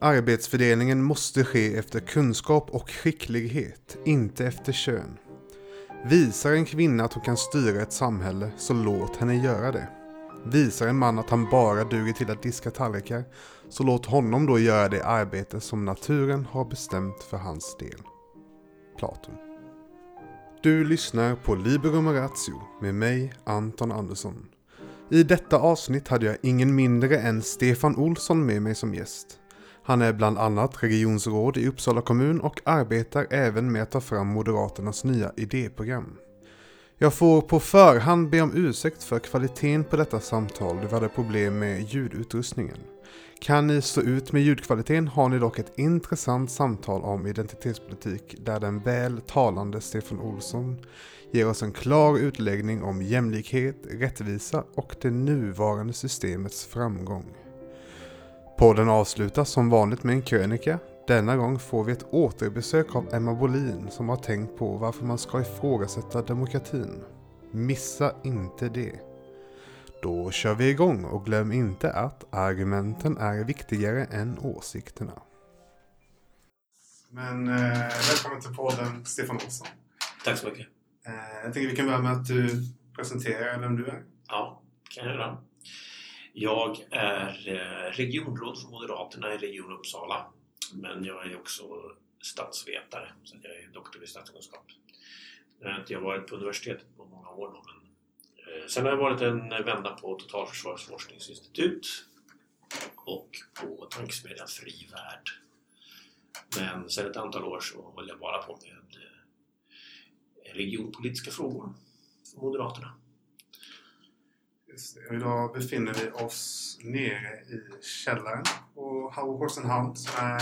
Arbetsfördelningen måste ske efter kunskap och skicklighet, inte efter kön. Visar en kvinna att hon kan styra ett samhälle, så låt henne göra det. Visar en man att han bara duger till att diska tallrikar, så låt honom då göra det arbete som naturen har bestämt för hans del. Platon. Du lyssnar på Liberum Ratio med mig, Anton Andersson. I detta avsnitt hade jag ingen mindre än Stefan Olsson med mig som gäst. Han är bland annat regionsråd i Uppsala kommun och arbetar även med att ta fram Moderaternas nya idéprogram. Jag får på förhand be om ursäkt för kvaliteten på detta samtal då vi hade problem med ljudutrustningen. Kan ni stå ut med ljudkvaliteten har ni dock ett intressant samtal om identitetspolitik där den väl talande Stefan Olsson ger oss en klar utläggning om jämlikhet, rättvisa och det nuvarande systemets framgång. Podden avslutas som vanligt med en krönika. Denna gång får vi ett återbesök av Emma Bolin som har tänkt på varför man ska ifrågasätta demokratin. Missa inte det. Då kör vi igång och glöm inte att argumenten är viktigare än åsikterna. Men eh, välkommen till podden Stefan Olsson. Tack så mycket. Eh, jag tänker vi kan börja med att du presenterar vem du är. Ja, kan jag göra. Jag är eh, regionråd för Moderaterna i Region Uppsala. Men jag är också statsvetare, så jag är doktor i statskunskap. Jag har inte varit på universitetet på många år då, men eh, sen har jag varit en vända på Totalförsvarets forskningsinstitut och på tankesmedjan Fri Värld. Men sen ett antal år så håller jag bara på med eh, regionpolitiska frågor för Moderaterna. Just det. Och idag befinner vi oss nere i källaren på Horse Hound som är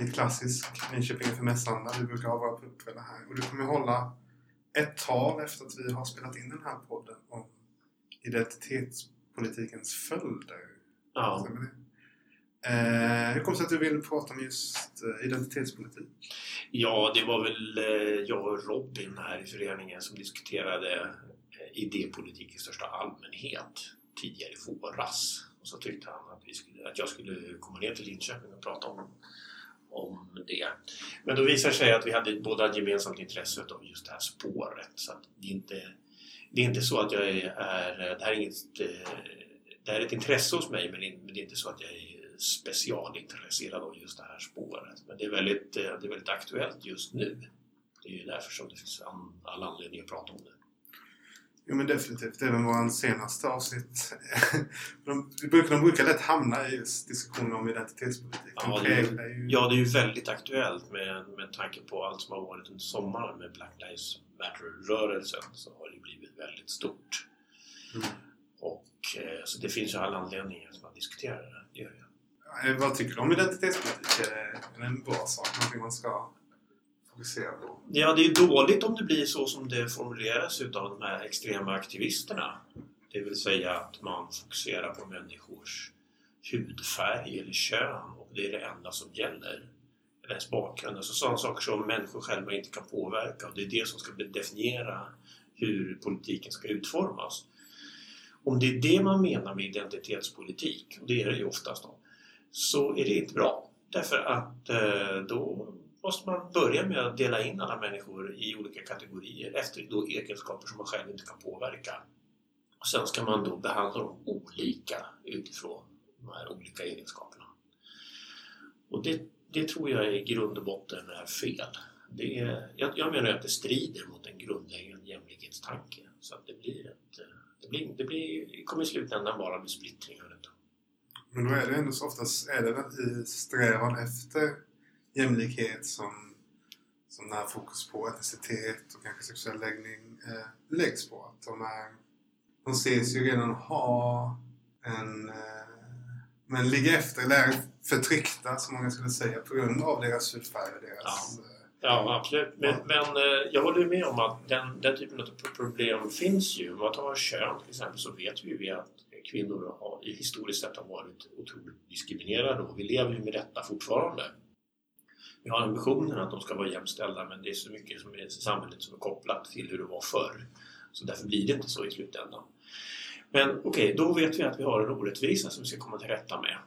i klassisk Nyköping för mässan där vi brukar ha våra pubkvällar här. Och du kommer hålla ett tal efter att vi har spelat in den här podden om identitetspolitikens följder. Ja. Eh, hur kommer det sig att du vill prata om just eh, identitetspolitik? Ja, det var väl eh, jag och Robin här i föreningen som diskuterade idépolitik i största allmänhet tidigare i våras. Och så tyckte han att, vi skulle, att jag skulle komma ner till Linköping och prata om, om det. Men då visade det sig att vi hade båda ett gemensamt intresse av just det här spåret. Så det, är inte, det är inte så att jag är... är det, här är inget, det här är ett intresse hos mig men det är inte så att jag är specialintresserad av just det här spåret. Men det är väldigt, det är väldigt aktuellt just nu. Det är ju därför som det finns all anledning att prata om det. Jo men definitivt. Även vår senaste avsnitt. de, brukar, de brukar lätt hamna i diskussioner om identitetspolitik. Ja det, är, ju... ja, det är ju väldigt aktuellt med, med tanke på allt som har varit under sommaren med Black Lives Matter-rörelsen så har det blivit väldigt stort. Mm. Och eh, så det finns ju all anledning att man diskuterar det. det gör jag. Vad tycker du om identitetspolitik? Är det en bra sak? Någonting man ska fokusera på? Ja, det är dåligt om det blir så som det formuleras utav de här extrema aktivisterna. Det vill säga att man fokuserar på människors hudfärg eller kön och det är det enda som gäller. Eller ens bakgrund. Alltså sådana saker som människor själva inte kan påverka och det är det som ska definiera hur politiken ska utformas. Om det är det man menar med identitetspolitik, och det är det ju oftast då, så är det inte bra. Därför att eh, då måste man börja med att dela in alla människor i olika kategorier efter då egenskaper som man själv inte kan påverka. Och sen ska man då behandla dem olika utifrån de här olika egenskaperna. Och det, det tror jag i grund och botten är fel. Det är, jag, jag menar att det strider mot en grundläggande jämlikhetstanke. Så att det blir ett, det, blir, det, blir, det kommer i slutändan bara bli splittring av detta. Men då är det ändå så oftast är det väl i strävan efter jämlikhet som, som den här fokus på etnicitet och kanske sexuell läggning eh, läggs på. Att de, är, de ses ju redan ha en... Eh, men ligger efter, eller förtryckta som många skulle säga på grund av deras hudfärg och deras... Ja. Eh, ja, absolut. Men, men eh, jag håller med om att den, den typen av problem finns ju. Om man tar kön till exempel så vet vi ju att kvinnor har, historiskt sett har varit otroligt diskriminerade och vi lever ju med detta fortfarande. Vi har ambitionen att de ska vara jämställda men det är så mycket som är i samhället som är kopplat till hur det var förr. Så därför blir det inte så i slutändan. Men okej, okay, då vet vi att vi har en orättvisa som vi ska komma till rätta med.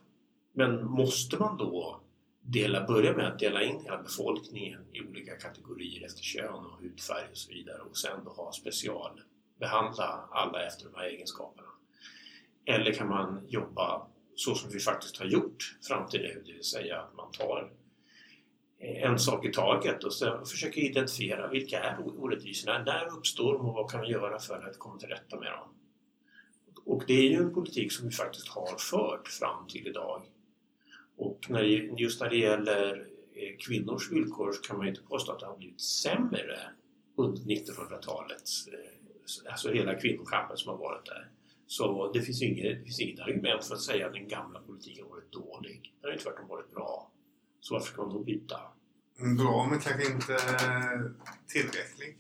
Men måste man då dela, börja med att dela in hela befolkningen i olika kategorier efter kön och hudfärg och så vidare och sen då ha specialbehandla alla efter de här egenskaperna? Eller kan man jobba så som vi faktiskt har gjort fram till nu, det vill säga att man tar en sak i taget och sen försöker identifiera vilka är orättvisorna, när uppstår de och vad kan vi göra för att komma till rätta med dem? Och det är ju en politik som vi faktiskt har fört fram till idag. Och när, just när det gäller eh, kvinnors villkor så kan man ju inte påstå att det har blivit sämre under 1900-talet. Eh, alltså hela kvinnokampen som har varit där. Så det finns, inget, det finns inget argument för att säga att den gamla politiken har varit dålig. Den har ju tvärtom varit bra. Så varför ska man då byta? Bra, men kanske inte tillräcklig.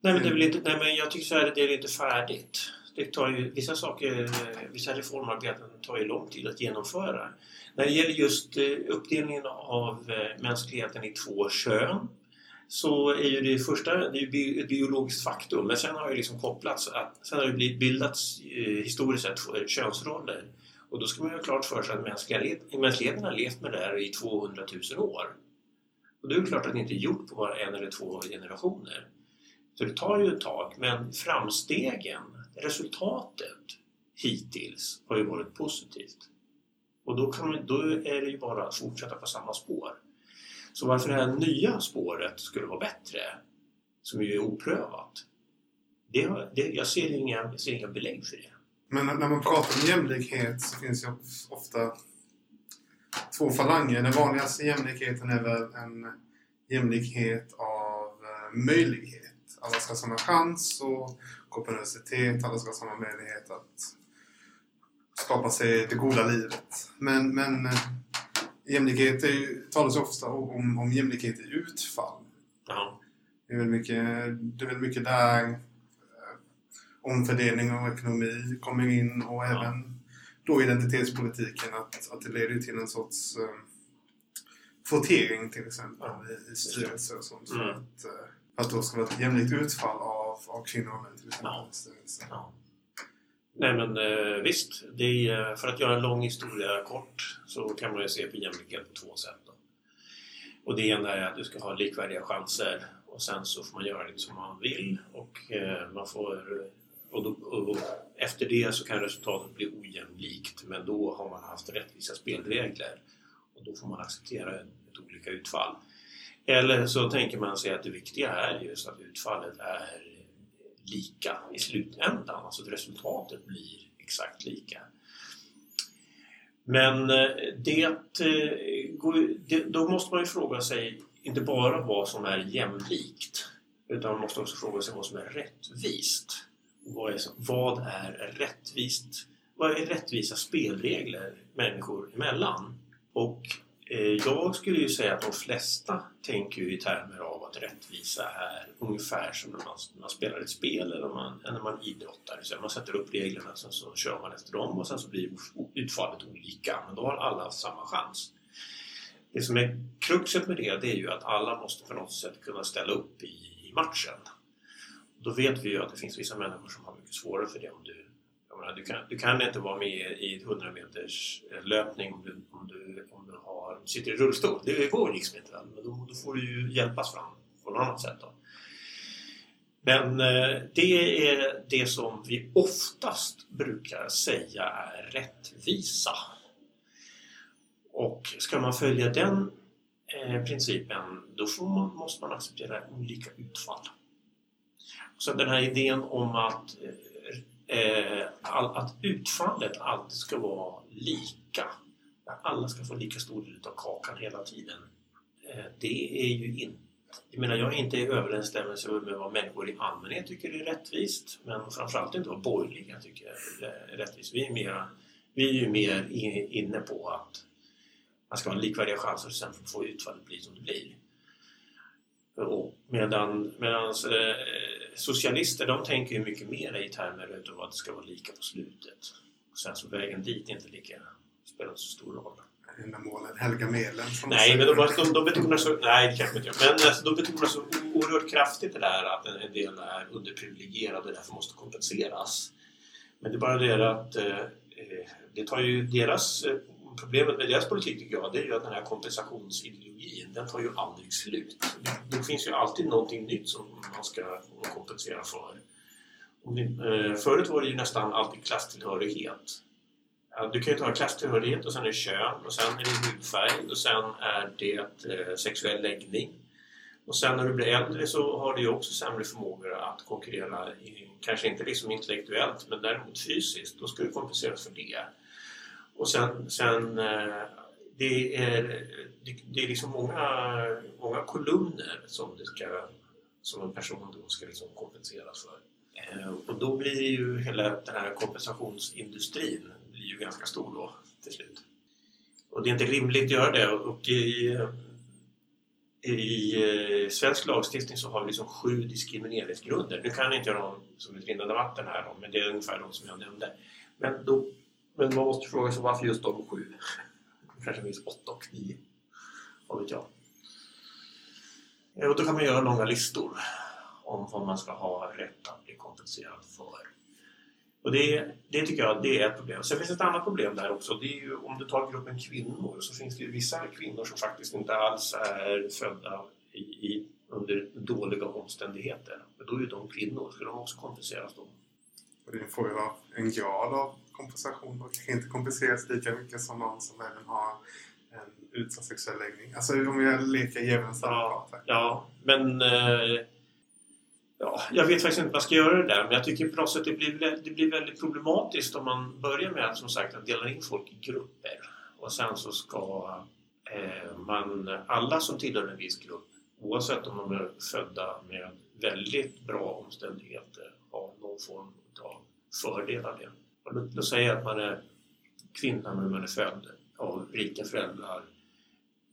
Nej, men, det är väl inte, nej, men jag tycker så här, det är inte färdigt. Det tar ju, vissa saker, vissa reformarbeten tar ju lång tid att genomföra. När det gäller just eh, uppdelningen av eh, mänskligheten i två kön så är ju det första det är ett biologiskt faktum men sen har det liksom kopplats att sen har det bildats eh, historiskt sett könsroller. Och då ska man ju ha klart för sig att mänskligheten har levt med det här i 200 000 år. Och det är klart att det inte är gjort på bara en eller två generationer. Så det tar ju ett tag, men framstegen, resultatet hittills har ju varit positivt. Och då, kan man, då är det ju bara att fortsätta på samma spår. Så varför det här nya spåret skulle vara bättre, som ju är oprövat, det, det, jag, ser inga, jag ser inga belägg för det. Men när man pratar om jämlikhet så finns det ofta två falanger. Den vanligaste jämlikheten är väl en jämlikhet av eh, möjlighet. Alla ska ha samma chans att gå på universitet, alla ska ha samma möjlighet att skapa sig det goda livet. Men, men eh, jämlikhet är ju, talas ofta om, om jämlikhet i utfall. Ja. Det är väl mycket, det är väl mycket där omfördelning av ekonomi kommer in och även då identitetspolitiken att, att det leder till en sorts uh, kvotering till exempel i, i styrelser och sånt. Mm. Att, för att då ska vara ett jämlikt utfall av, av kvinnor och män till exempel ja. i styrelser. Ja. Nej men eh, visst, är, för att göra en lång historia kort så kan man ju se på jämlikhet på två sätt. Då. Och det ena är att du ska ha likvärdiga chanser och sen så får man göra lite som man vill och eh, man får och, då, och, efter det så kan resultatet bli ojämlikt men då har man haft rättvisa spelregler och då får man acceptera ett, olika utfall. Eller så tänker man sig att det viktiga är just att utfallet är lika i slutändan, alltså att resultatet blir exakt lika. Men eh, eh, det, då måste man ju fråga sig inte bara vad som är jämlikt utan man måste också fråga sig vad som är rättvist. Vad är, vad är rättvist? Vad är rättvisa spelregler människor emellan? Och eh, jag skulle ju säga att de flesta tänker i termer av att rättvisa är ungefär som när man, när man spelar ett spel eller man, när man idrottar. Så man sätter upp reglerna, sen så kör man efter dem och sen så blir utfallet olika. Men då har alla samma chans. Det som är kruxet med det, det är ju att alla måste på något sätt kunna ställa upp i, i matchen. Då vet vi ju att det finns vissa människor som har mycket svårare för det. Om du, menar, du, kan, du kan inte vara med i 100 meters eh, löpning om du, om du, om du har, sitter i rullstol. Det går liksom inte. Men då, då får du ju hjälpas fram på något annat sätt. Då. Men eh, det är det som vi oftast brukar säga är rättvisa. Och ska man följa den eh, principen då man, måste man acceptera olika utfall. Så den här idén om att, eh, att utfallet alltid ska vara lika, att alla ska få lika stor del av kakan hela tiden, eh, det är ju inte jag menar, jag är inte i överensstämmelse med vad människor i allmänhet tycker är rättvist men framförallt inte vad borgerliga tycker är rättvist. Vi är, mera, vi är ju mer inne på att man ska ha likvärdiga chanser och sen får utfallet bli som det blir. Medan medans, eh, socialister de tänker ju mycket mer i termer av att det ska vara lika på slutet. Och sen så vägen dit inte lika, spelar inte så stor roll ändamålen helga medlen. Nej, men de, de, de betonar så... Nej, kanske inte. Men alltså, de betonar så oerhört kraftigt det där att en del är underprivilegierade och därför måste kompenseras. Men det är bara det att eh, eh, det tar ju deras eh, problemet med deras politik tycker jag, det är ju att den här kompensationsideologin, den tar ju aldrig slut. Det, finns ju alltid någonting nytt som man ska kompensera för. Eh, förut var det ju nästan alltid klasstillhörighet. Du kan ju ta klasstillhörighet och sen är det kön och sen är det hudfärg och sen är det eh, sexuell läggning. Och sen när du blir äldre så har du ju också sämre förmågor att konkurrera, kanske inte liksom intellektuellt men däremot fysiskt. Då ska du kompenseras för det. Och sen, sen eh, det är, det är liksom många, många kolumner som, det ska, som en person då ska liksom kompenseras för. Eh, och då blir ju hela den här kompensationsindustrin blir ju ganska stor då till slut. Och det är inte rimligt att göra det. Och i, i eh, svensk lagstiftning så har vi liksom sju diskrimineringsgrunder. Nu kan jag inte göra dem som ett rinnande vatten här då, men det är ungefär de som jag nämnde. Men, då, men man måste fråga sig varför just de sju? Det kanske finns åtta och nio. Vad vet jag. Och då kan man göra långa listor om vad man ska ha rätt att bli kompenserad för. Och det, det tycker jag det är ett problem. Sen finns det ett annat problem där också. Det är ju, om du tar gruppen kvinnor så finns det ju vissa kvinnor som faktiskt inte alls är födda i, i under dåliga omständigheter. Men då är ju de kvinnor. Ska de också kompenseras då? Och det får ju vara en grad av kompensation och kanske inte kompenseras lika mycket som någon som även har en utsatt sexuell läggning. Alltså om jag leker djävulens advokat. Ja, ja, men eh, Ja, jag vet faktiskt inte vad jag ska göra det där men jag tycker på något sätt det blir, det blir väldigt problematiskt om man börjar med att som sagt att dela in folk i grupper och sen så ska eh, man, alla som tillhör en viss grupp oavsett om de är födda med väldigt bra omständigheter ha någon form av fördel av det. Låt säga att man är kvinna men man är född av rika föräldrar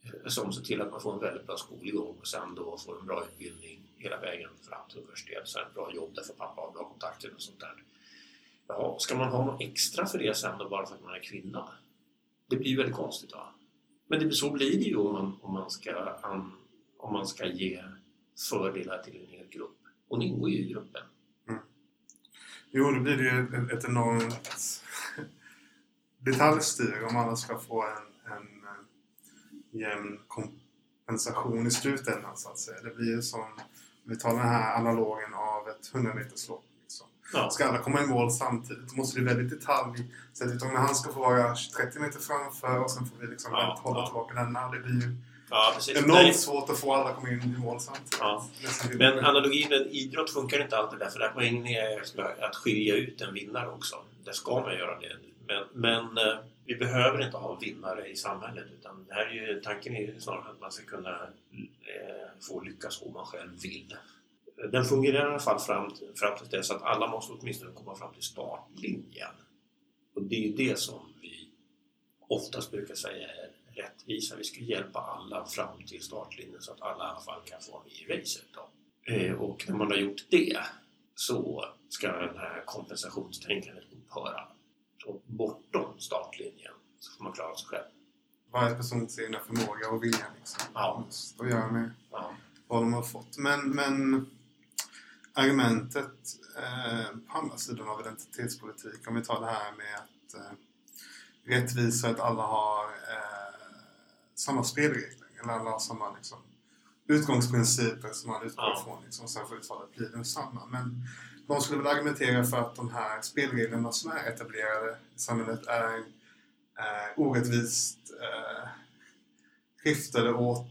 eh, som ser till att man får en väldigt bra skolgång och sen då får en bra utbildning hela vägen fram till universitet. Sen bra jobb där för pappa har bra kontakter och sånt där. Ja, ska man ha något extra för det sen då bara för att man är kvinna? Det blir ju väldigt konstigt va? Men det, så blir det ju om man, om man, ska, om man ska ge fördelar till en hel grupp. Hon ingår ju i gruppen. Jo, då blir det ju ett, ett enormt detaljstyre om alla ska få en, en jämn kompensation i slutändan så att säga. Det blir ju som vi tar den här analogen av ett 100 meters lopp. Liksom. Ja. Ska alla komma i mål samtidigt måste det väldigt detalj. Så att utan han ska få vara 30 meter framför och sen får vi liksom ja, hålla ja. tillbaka denna. Det blir ju ja, enormt Nej. svårt att få alla komma in i mål samtidigt. Ja. Men analogin med idrott funkar inte alltid därför att poängen är att skilja ut en vinnare också. Det ska man göra det. Men, men eh, vi behöver inte ha vinnare i samhället utan det här är ju, tanken är ju snarare att man ska kunna eh, få lyckas om man själv vill. Den fungerar i alla fall fram, fram till dess att alla måste åtminstone komma fram till startlinjen. Och det är ju det som vi oftast brukar säga är rättvisa. Vi ska hjälpa alla fram till startlinjen så att alla i alla fall kan få vara med i racet. Då. Eh, och när man har gjort det så ska det här kompensationstänkandet upphöra och bortom startlinjen så får man klara sig själv. Varje persons egna förmåga och vilja liksom. Ja. Just att göra med ja. vad de har fått. Men, men argumentet eh, på andra sidan av identitetspolitik, om vi tar det här med att eh, rättvisa att alla har eh, samma spelregler, eller alla samma liksom, utgångsprinciper som man utgår ja. ifrån. Liksom, sen får utfallet bli densamma. Men de skulle väl argumentera för att de här spelreglerna som är etablerade i samhället är eh, orättvist eh, skiftade åt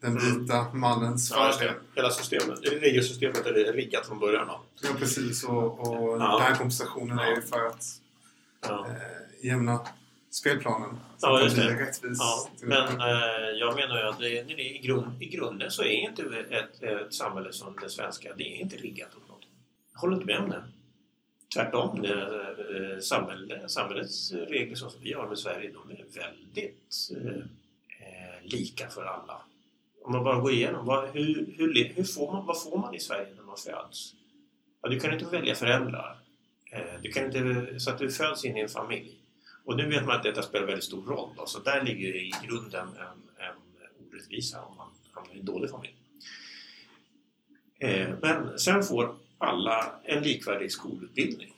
den mm. vita mannens ja, fördel. Hela systemet, regelsystemet är riggat från början. Då. Ja, precis. Och, och ja. den här kompensationen ja. är ju för att ja. eh, jämna spelplanen. Så ja, att det blir rättvist. Ja. Men eh, jag menar ju att det, det, i, grund, i grunden så är inte ett, ett samhälle som det svenska, det är inte riggat åt jag håller inte med om det. Tvärtom, det, eh, samhället, samhällets regler som vi har med Sverige, de är väldigt eh, lika för alla. Om man bara går igenom, vad, hur, hur, hur får man, vad får man i Sverige när man föds? Ja, du kan inte välja föräldrar. Eh, du kan inte, så att du föds in i en familj. Och nu vet man att detta spelar väldigt stor roll. Då, så där ligger i grunden en, en orättvisa om man hamnar i en dålig familj. Eh, men sen får alla en likvärdig skolutbildning.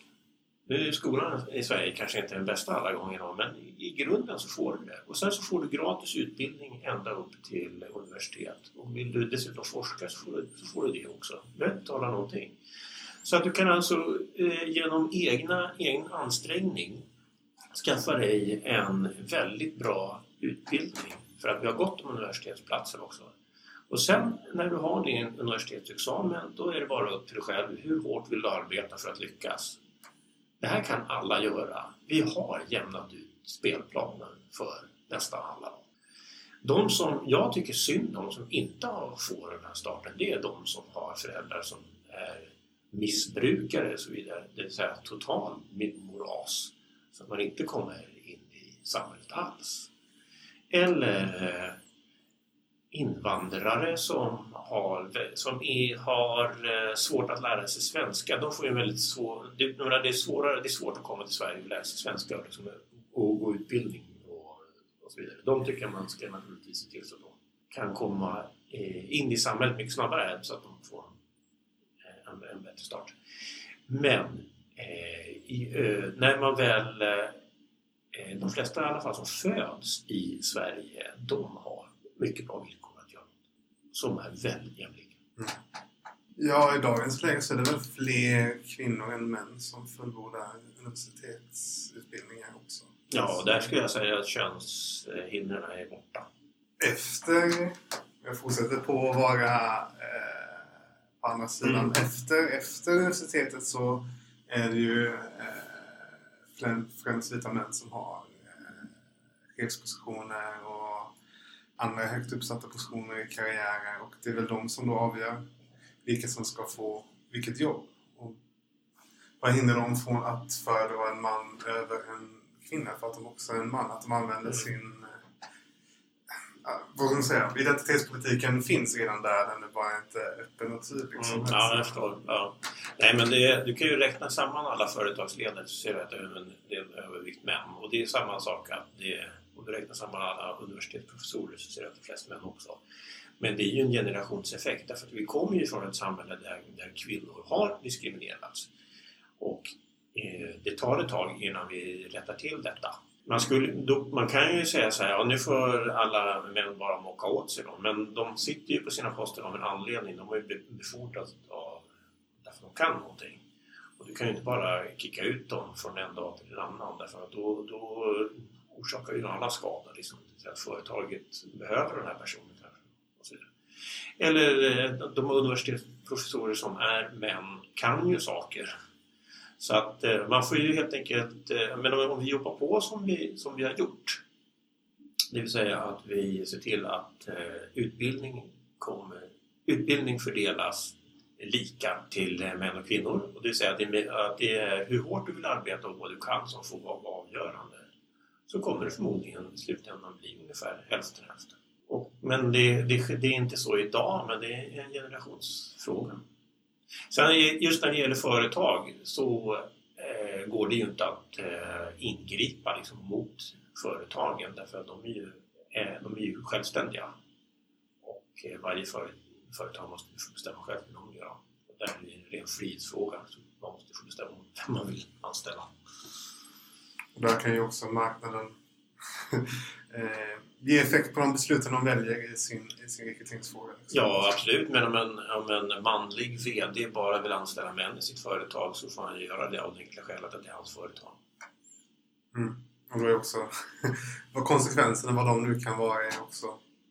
Nu är skolan i Sverige kanske inte den bästa alla gånger men i grunden så får du det. Och sen så får du gratis utbildning ända upp till universitet. Och vill du dessutom forska så får du, så får du det också. Du behöver inte betala någonting. Så att du kan alltså eh, genom egna, egen ansträngning skaffa dig en väldigt bra utbildning. För att vi har gott om universitetsplatser också. Och sen när du har din universitetsexamen då är det bara upp till dig själv. Hur hårt vill du arbeta för att lyckas? Det här kan alla göra. Vi har jämnat ut spelplanen för nästan alla. De som jag tycker synd om som inte får den här starten det är de som har föräldrar som är missbrukare och så vidare. Det vill säga total moras. Så att man inte kommer in i samhället alls. Eller eh, invandrare som har, som är, har eh, svårt att lära sig svenska. De får ju väldigt svår, det, det, är svårare, det är svårt att komma till Sverige och lära sig svenska och, liksom, eh, och gå utbildning och, och så vidare. De tycker jag man ska naturligtvis se till så att de kan komma in i samhället mycket snabbare så att de får en, en bättre start. Men eh, i, när man väl de flesta i alla fall som föds i Sverige, de har mycket bra villkor att göra som är väldigt jämlika. Mm. Ja, i dagens läge så är det väl fler kvinnor än män som fullbordar universitetsutbildningar också. Ja, där skulle jag säga att könshindren är borta. Efter, jag fortsätter på att vara eh, på andra sidan, mm. efter, efter universitetet så är det ju eh, främst vita män som har eh, chefspositioner och andra högt uppsatta positioner i karriären och det är väl de som då avgör vilka som ska få vilket jobb. Och vad hindrar dem från att föredra en man över en kvinna för att de också är en man? Att de använder mm. sin... Vad ska man säga? Identitetspolitiken finns redan där, den är bara inte öppen och tydlig. Mm, ja, jag förstår. Ja. Nej, men det, du kan ju räkna samman alla företagsledare så ser du att det är en del övervikt män. Och det är samma sak att det om du räknar samman alla universitetsprofessorer så ser du att det är flest män också. Men det är ju en generationseffekt därför att vi kommer ju från ett samhälle där, där kvinnor har diskriminerats. Och eh, det tar ett tag innan vi rättar till detta. Man, skulle, då, man kan ju säga så här, ja, nu får alla män bara mocka åt sig då, men de sitter ju på sina poster av en anledning. De har ju befordrats av, därför att de kan någonting. Och du kan ju inte bara kicka ut dem från en dag till en annan därför att då, då orsakar ju alla skada. Liksom, att företaget behöver den här personen. Och så Eller eh, de universitetsprofessorer som är män kan ju saker. Så att eh, man får ju helt enkelt, eh, men om vi jobbar på som vi, som vi har gjort, det vill säga att vi ser till att eh, utbildning, kommer, utbildning fördelas lika till män och kvinnor. Och det vill säga att det, är, att det är hur hårt du vill arbeta och vad du kan som får vara avgörande så kommer det förmodligen i slutändan bli ungefär hälften hälften. Och, men det, det, det, är inte så idag, men det är en generationsfråga. Sen just när det gäller företag så eh, går det ju inte att eh, ingripa liksom, mot företagen därför att de är ju, eh, de är ju självständiga. Och eh, varje för, företag måste få bestämma själv hur de gör. Och där är det en ren frihetsfråga. Så man måste få bestämma vem man vill anställa. Och där kan ju också marknaden eh, ge effekt på de besluten de väljer i sin, i sin rekryteringsfråga. Ja, absolut. Men om en, om en manlig VD bara vill anställa män i sitt företag så får han göra det av det enkla skälet att det är hans företag. Mm. Och då är också vad konsekvenserna, vad de nu kan vara, är också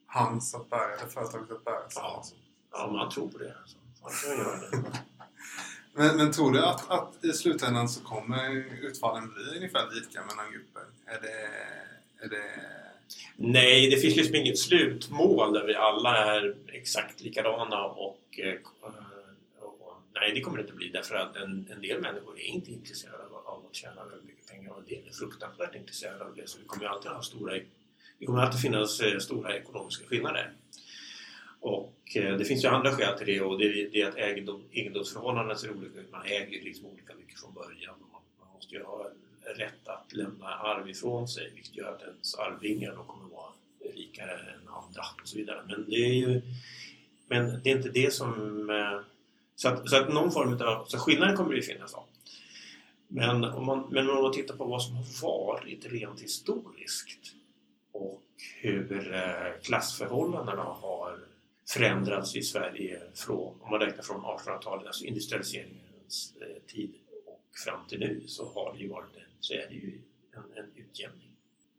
hans att bära, eller företaget att bära. Ja, ja om man tror på det. Så göra det. Men, men tror du att, att i slutändan så kommer utfallen bli ungefär lika mellan grupper? Är det, är det... Nej, det finns liksom inget slutmål där vi alla är exakt likadana och, eh, och, och nej, det kommer det inte bli därför att en, en del människor är inte intresserade av, av att tjäna väldigt mycket pengar och en del är fruktansvärt intresserade av det. Så vi kommer alltid ha stora, det kommer alltid finnas eh, stora ekonomiska skillnader. Och eh, det finns ju andra skäl till det och det är, det är att egendom, egendomsförhållandena ser olika ut. Man äger liksom olika mycket från början. Man, man måste ju ha rätt att lämna arv ifrån sig vilket gör att ens arvingar då kommer vara rikare än andra och så vidare. Men det är ju men det är inte det som... Eh, så att, så att någon form av... Så skillnaden kommer det ju finnas av. Men om, man, men om man tittar på vad som har varit rent historiskt och hur eh, klassförhållandena har förändrats i Sverige från, om man räknar från 1800-talet, alltså industrialiseringens eh, tid och fram till nu så har det ju varit så är det ju en, en utjämning.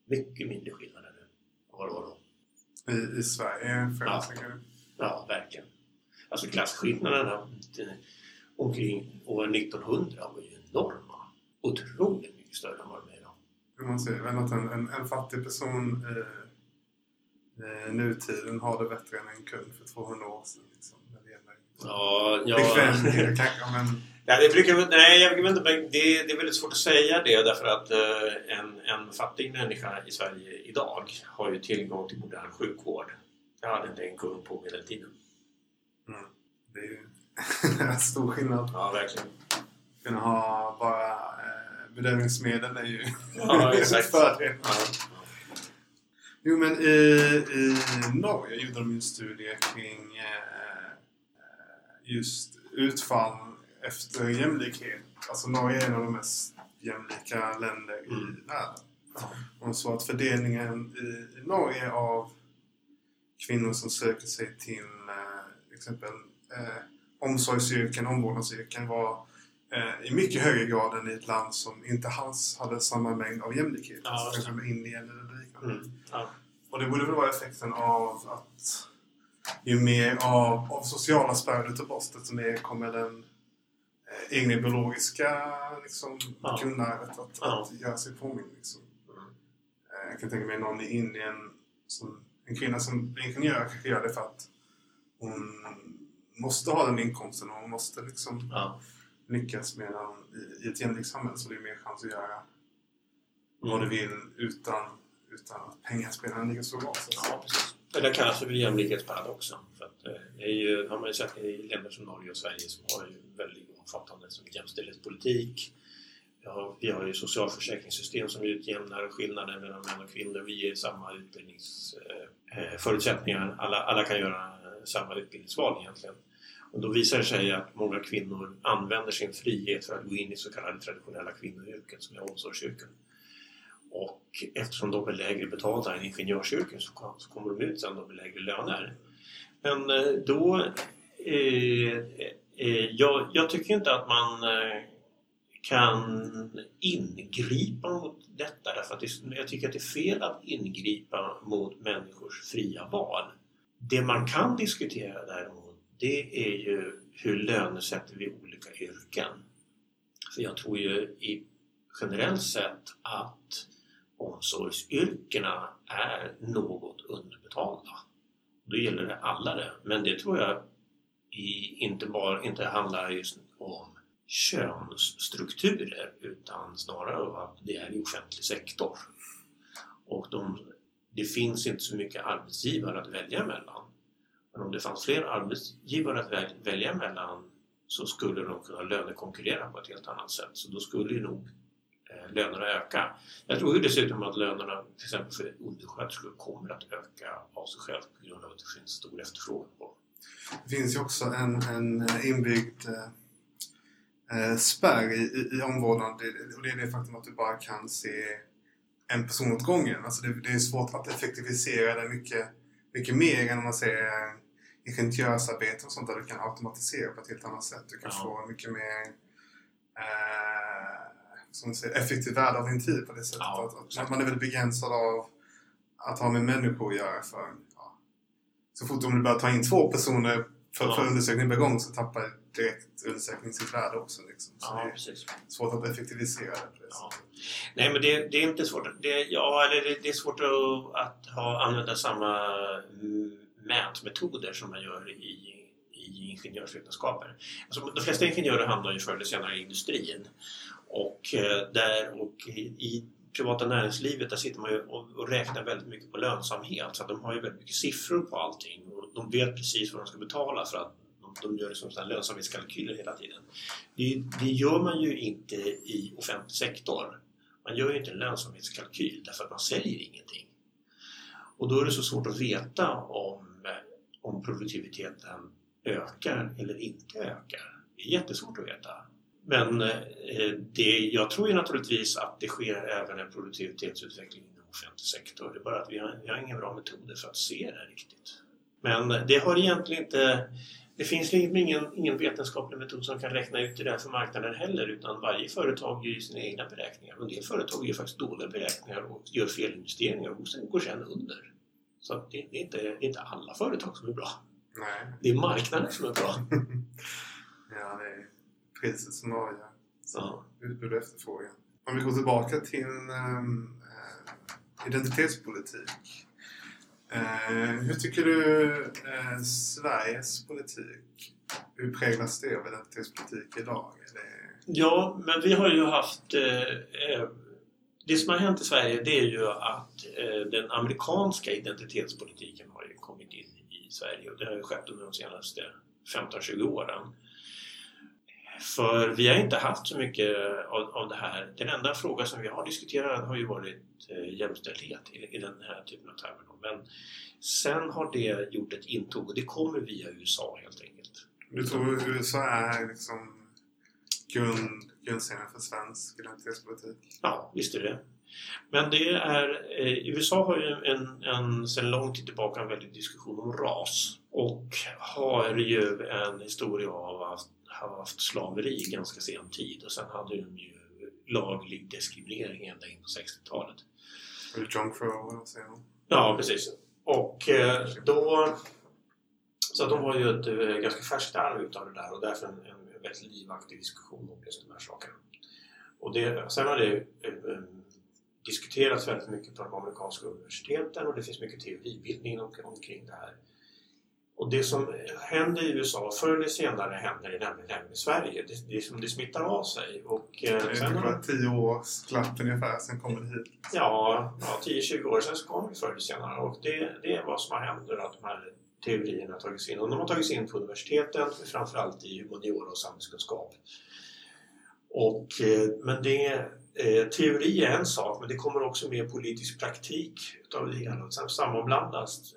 Mycket mindre skillnader nu än vad det var då. I, i Sverige Ja. tänker du? Ja, verkligen. Alltså klasskillnaderna eh, omkring år 1900 var ju enorma. Otroligt mycket större än vad de är idag. Man säger väl att en, en, en fattig person i eh, nutiden har det bättre än en kund för 200 år sedan. Liksom, när det gäller Ja, ja. bekvämlighet kanske, men Ja, det brukar, nej, jag vet inte, det, det är väldigt svårt att säga det därför att eh, en, en fattig människa i Sverige idag har ju tillgång till modern sjukvård. Det hade inte en kung på medeltiden. mm, det är ju en stor skillnad. Ja, verkligen. Kunna ha bara eh, bedövningsmedel är ju Ja, exakt. fördel. Ja. Jo men i, i Norge gjorde de en studie kring eh, just utfall efter jämlikhet. Alltså Norge är en av de mest jämlika länder i Mm. världen. De sa att fördelningen i, i Norge av kvinnor som söker sig till eh, exempel eh, omsorgsyrken, omvårdnadsyrken var eh, i mycket högre grad än i ett land som inte alls hade samma mängd av jämlikhet. Ja, alltså till exempel Indien eller liknande. Mm. Ja. Och det borde väl vara effekten av att ju mer av, av sociala spärrar du tar bort desto mer kommer den egna biologiska liksom, Ja. grundarvet att, Ja. att göra sig påminn. Liksom. Mm. Eh, jag kan tänka mig någon i Indien, som, en kvinna som blir ingenjör kanske gör det för att hon måste ha den inkomsten och hon måste liksom Ja. lyckas medan i, i ett jämlikt samhälle så är det mer chans att göra Mm. vad du vill utan, utan att pengar spelar en lika stor roll. Ja, precis. Det kallas för jämlikhetsparadoxen. För att, eh, det är ju, har man ju sett i länder som Norge och Sverige som har ju väldigt omfattande som jämställdhetspolitik. Vi har, vi har ju socialförsäkringssystem som utjämnar skillnader mellan män och kvinnor. Vi ger samma utbildningsförutsättningar. Alla, alla kan göra samma utbildningsval egentligen. Och då visar det sig att många kvinnor använder sin frihet för att gå in i så kallade traditionella kvinnoyrken som är omsorgsyrken. Och eftersom de är lägre betalda än ingenjörsyrken så så kommer de ut sen med lägre löner. Men eh, då... Eh, Eh, jag, jag tycker inte att man eh, kan ingripa mot detta därför att det, jag tycker att det är fel att ingripa mot människors fria val. Det man kan diskutera däremot det är ju hur lönesätter vi olika yrken. För jag tror ju i generellt sett att omsorgsyrkena är något underbetalda. Då gäller det alla det. Men det tror jag i, inte bara inte handlar just om könsstrukturer utan snarare om att det är i offentlig sektor. Och de, det finns inte så mycket arbetsgivare att välja mellan. Men om det fanns fler arbetsgivare att välja mellan så skulle de kunna lönekonkurrera på ett helt annat sätt. Så då skulle ju nog eh, lönerna öka. Jag tror ju dessutom att lönerna till exempel för undersköterskor kommer att öka av sig själv på grund av att det finns stor efterfrågan på det finns ju också en, en eh, inbyggd eh, eh, spärr i, i, i omvårdnad och det är det faktum att du bara kan se en person åt gången. Alltså det, det är svårt att effektivisera det mycket, mycket mer än om man säger eh, ingenjörsarbete och sånt där du kan automatisera på ett helt annat sätt. Du kan Ja. få mycket mer eh, som säger, effektivt värde av din tid på det sättet. Ja, att, att man är väldigt begränsad av att ha med människor att göra. För. Så fort du börjar ta in två personer för, Ja. för undersökning per gång så tappar direkt undersökningen sitt värde också. Liksom. Så Ja, det är precis. svårt att effektivisera det Ja. Nej, men det, det är inte svårt. Det, ja, eller det, det är svårt att, att ha, använda samma mm, mätmetoder som man gör i, i ingenjörsvetenskaper. Alltså, de flesta ingenjörer hamnar ju förr eller senare i industrin. Och, eh, där, och i privata näringslivet där sitter man ju och, och räknar väldigt mycket på lönsamhet. Så att de har ju väldigt mycket siffror på allting. Och de vet precis vad de ska betala för att de, de gör liksom sådana lönsamhetskalkyler hela tiden. Det, det gör man ju inte i offentlig sektor. Man gör ju inte en lönsamhetskalkyl därför att man säljer ingenting. Och då är det så svårt att veta om, om produktiviteten ökar eller inte ökar. Det är jättesvårt att veta. Men eh, det, jag tror ju naturligtvis att det sker även en produktivitetsutveckling inom offentlig sektor. Det är bara att vi har, vi har inga bra metoder för att se det riktigt. Men det har egentligen inte det finns ingen, ingen vetenskaplig metod som kan räkna ut det där för marknaden heller utan varje företag gör sina egna beräkningar. Och en del företag gör faktiskt dåliga beräkningar och gör felinvesteringar och sen går sen under. Så det, det, är inte, det är inte alla företag som är bra. Nej. Det är marknaden som är bra. priset som avgör. Ja. Utbud och efterfrågan. Om vi går tillbaka till um, identitetspolitik. Eh, hur tycker du eh, Sveriges politik, hur präglas det av identitetspolitik idag? Det... Ja, men vi har ju haft eh, det som har hänt i Sverige det är ju att den amerikanska identitetspolitiken har kommit in i Sverige och det har ju skett under de senaste 15-20 åren. För vi har inte haft så mycket av, av det här. Den enda fråga som vi har diskuterat har ju varit eh, jämställdhet i, i den här typen av termer. Men sen har det gjort ett intåg och det kommer via USA helt enkelt. Du tror USA är liksom grund, grundstenen för svensk identitetspolitik? Ja, visst är det. Men det är, eh, USA har ju en, en, sedan lång tid tillbaka en väldig diskussion om ras och har ju en historia av att haft slaveri i ganska sen tid och sen hade de ju laglig diskriminering ända in på 60-talet. John Crow Ja, precis. Och eh, då... Så de har ju ett eh, ganska färskt arv utav det där och därför en, en väldigt livaktig diskussion om just de här sakerna. Och det, sen har det eh, diskuterats väldigt mycket på de amerikanska universiteten och det finns mycket teoribildning omkring det här. Och det som händer i USA förr eller senare händer det nämligen även i Sverige. Det, det, som det smittar av sig. Och, eh, det är bara tio års klapp ungefär, sen kommer det hit. Ja, ja 10-20 år sen så kommer det förr eller senare. Och det, det är vad som har hänt att de här teorierna har tagits in. Och de har tagits in på universiteten, framförallt i humaniora och samhällskunskap. Och, eh, men det, eh, teori är en sak, men det kommer också mer politisk praktik utav det hela. Sen sammanblandas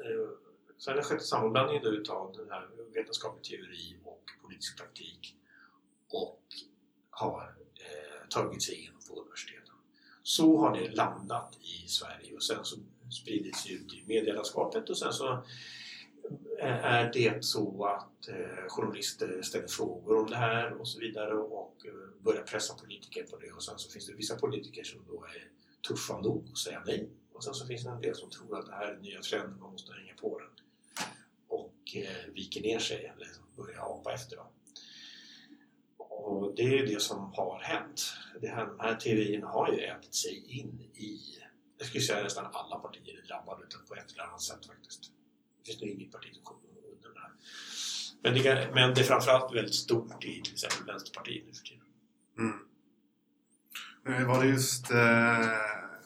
Sen har det skett en sammanblandning utav den här vetenskaplig teori och politisk praktik och har eh, tagit sig in på universiteten. Så har det landat i Sverige och sen så spridits ut i medielandskapet och sen så eh, är det så att eh, journalister ställer frågor om det här och så vidare och eh, börjar pressa politiker på det och sen så finns det vissa politiker som då är tuffa nog att säga nej och sen så finns det en del som tror att det här är nya trender, man måste hänga på den Eh, viker ner sig eller liksom börjar apa efter dem. Och det är det som har hänt. Det här, de här teorierna har ju ätit sig in i, jag skulle säga nästan alla partier är drabbade på ett eller annat sätt faktiskt. Det finns nog inget parti som kommer under det här. Men det, men det är framförallt väldigt stort i till exempel Vänsterpartiet nu för tiden. Mm. Eh, var det just eh,